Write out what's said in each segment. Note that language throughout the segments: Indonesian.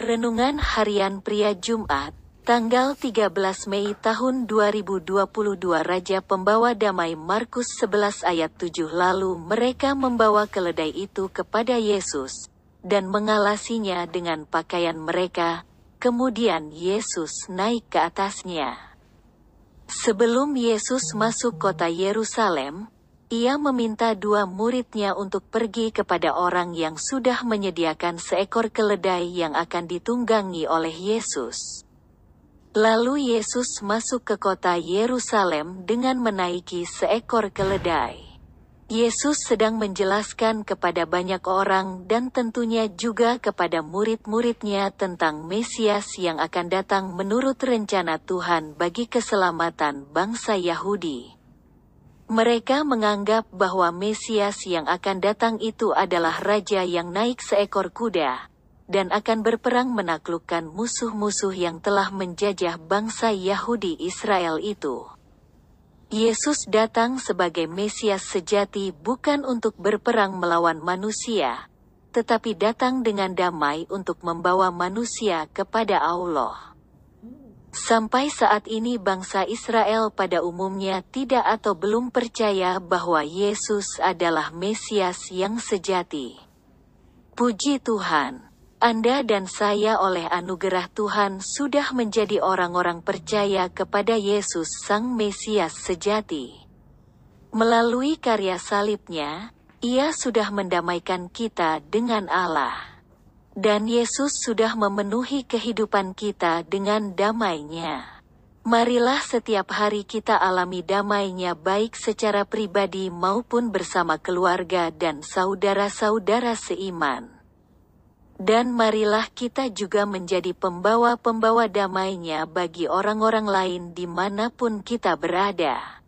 Renungan Harian Pria Jumat, tanggal 13 Mei tahun 2022 Raja Pembawa Damai Markus 11 ayat 7 Lalu mereka membawa keledai itu kepada Yesus, dan mengalasinya dengan pakaian mereka, kemudian Yesus naik ke atasnya. Sebelum Yesus masuk kota Yerusalem, ia meminta dua muridnya untuk pergi kepada orang yang sudah menyediakan seekor keledai yang akan ditunggangi oleh Yesus. Lalu Yesus masuk ke kota Yerusalem dengan menaiki seekor keledai. Yesus sedang menjelaskan kepada banyak orang dan tentunya juga kepada murid-muridnya tentang Mesias yang akan datang menurut rencana Tuhan bagi keselamatan bangsa Yahudi. Mereka menganggap bahwa Mesias yang akan datang itu adalah raja yang naik seekor kuda dan akan berperang menaklukkan musuh-musuh yang telah menjajah bangsa Yahudi Israel itu. Yesus datang sebagai Mesias sejati bukan untuk berperang melawan manusia, tetapi datang dengan damai untuk membawa manusia kepada Allah. Sampai saat ini bangsa Israel pada umumnya tidak atau belum percaya bahwa Yesus adalah Mesias yang sejati. Puji Tuhan, Anda dan saya oleh anugerah Tuhan sudah menjadi orang-orang percaya kepada Yesus Sang Mesias sejati. Melalui karya salibnya, ia sudah mendamaikan kita dengan Allah. Dan Yesus sudah memenuhi kehidupan kita dengan damainya. Marilah setiap hari kita alami damainya baik secara pribadi maupun bersama keluarga dan saudara-saudara seiman. Dan marilah kita juga menjadi pembawa-pembawa damainya bagi orang-orang lain di mana pun kita berada.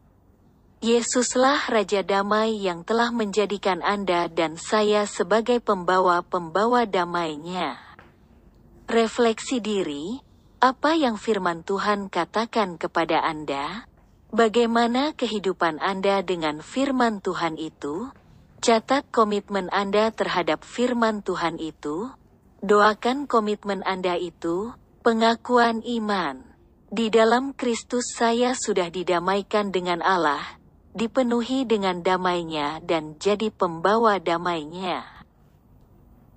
Yesuslah Raja Damai yang telah menjadikan Anda dan saya sebagai pembawa-pembawa damainya. Refleksi diri, apa yang firman Tuhan katakan kepada Anda? Bagaimana kehidupan Anda dengan firman Tuhan itu? Catat komitmen Anda terhadap firman Tuhan itu. Doakan komitmen Anda itu, pengakuan iman. Di dalam Kristus saya sudah didamaikan dengan Allah, dipenuhi dengan damainya dan jadi pembawa damainya.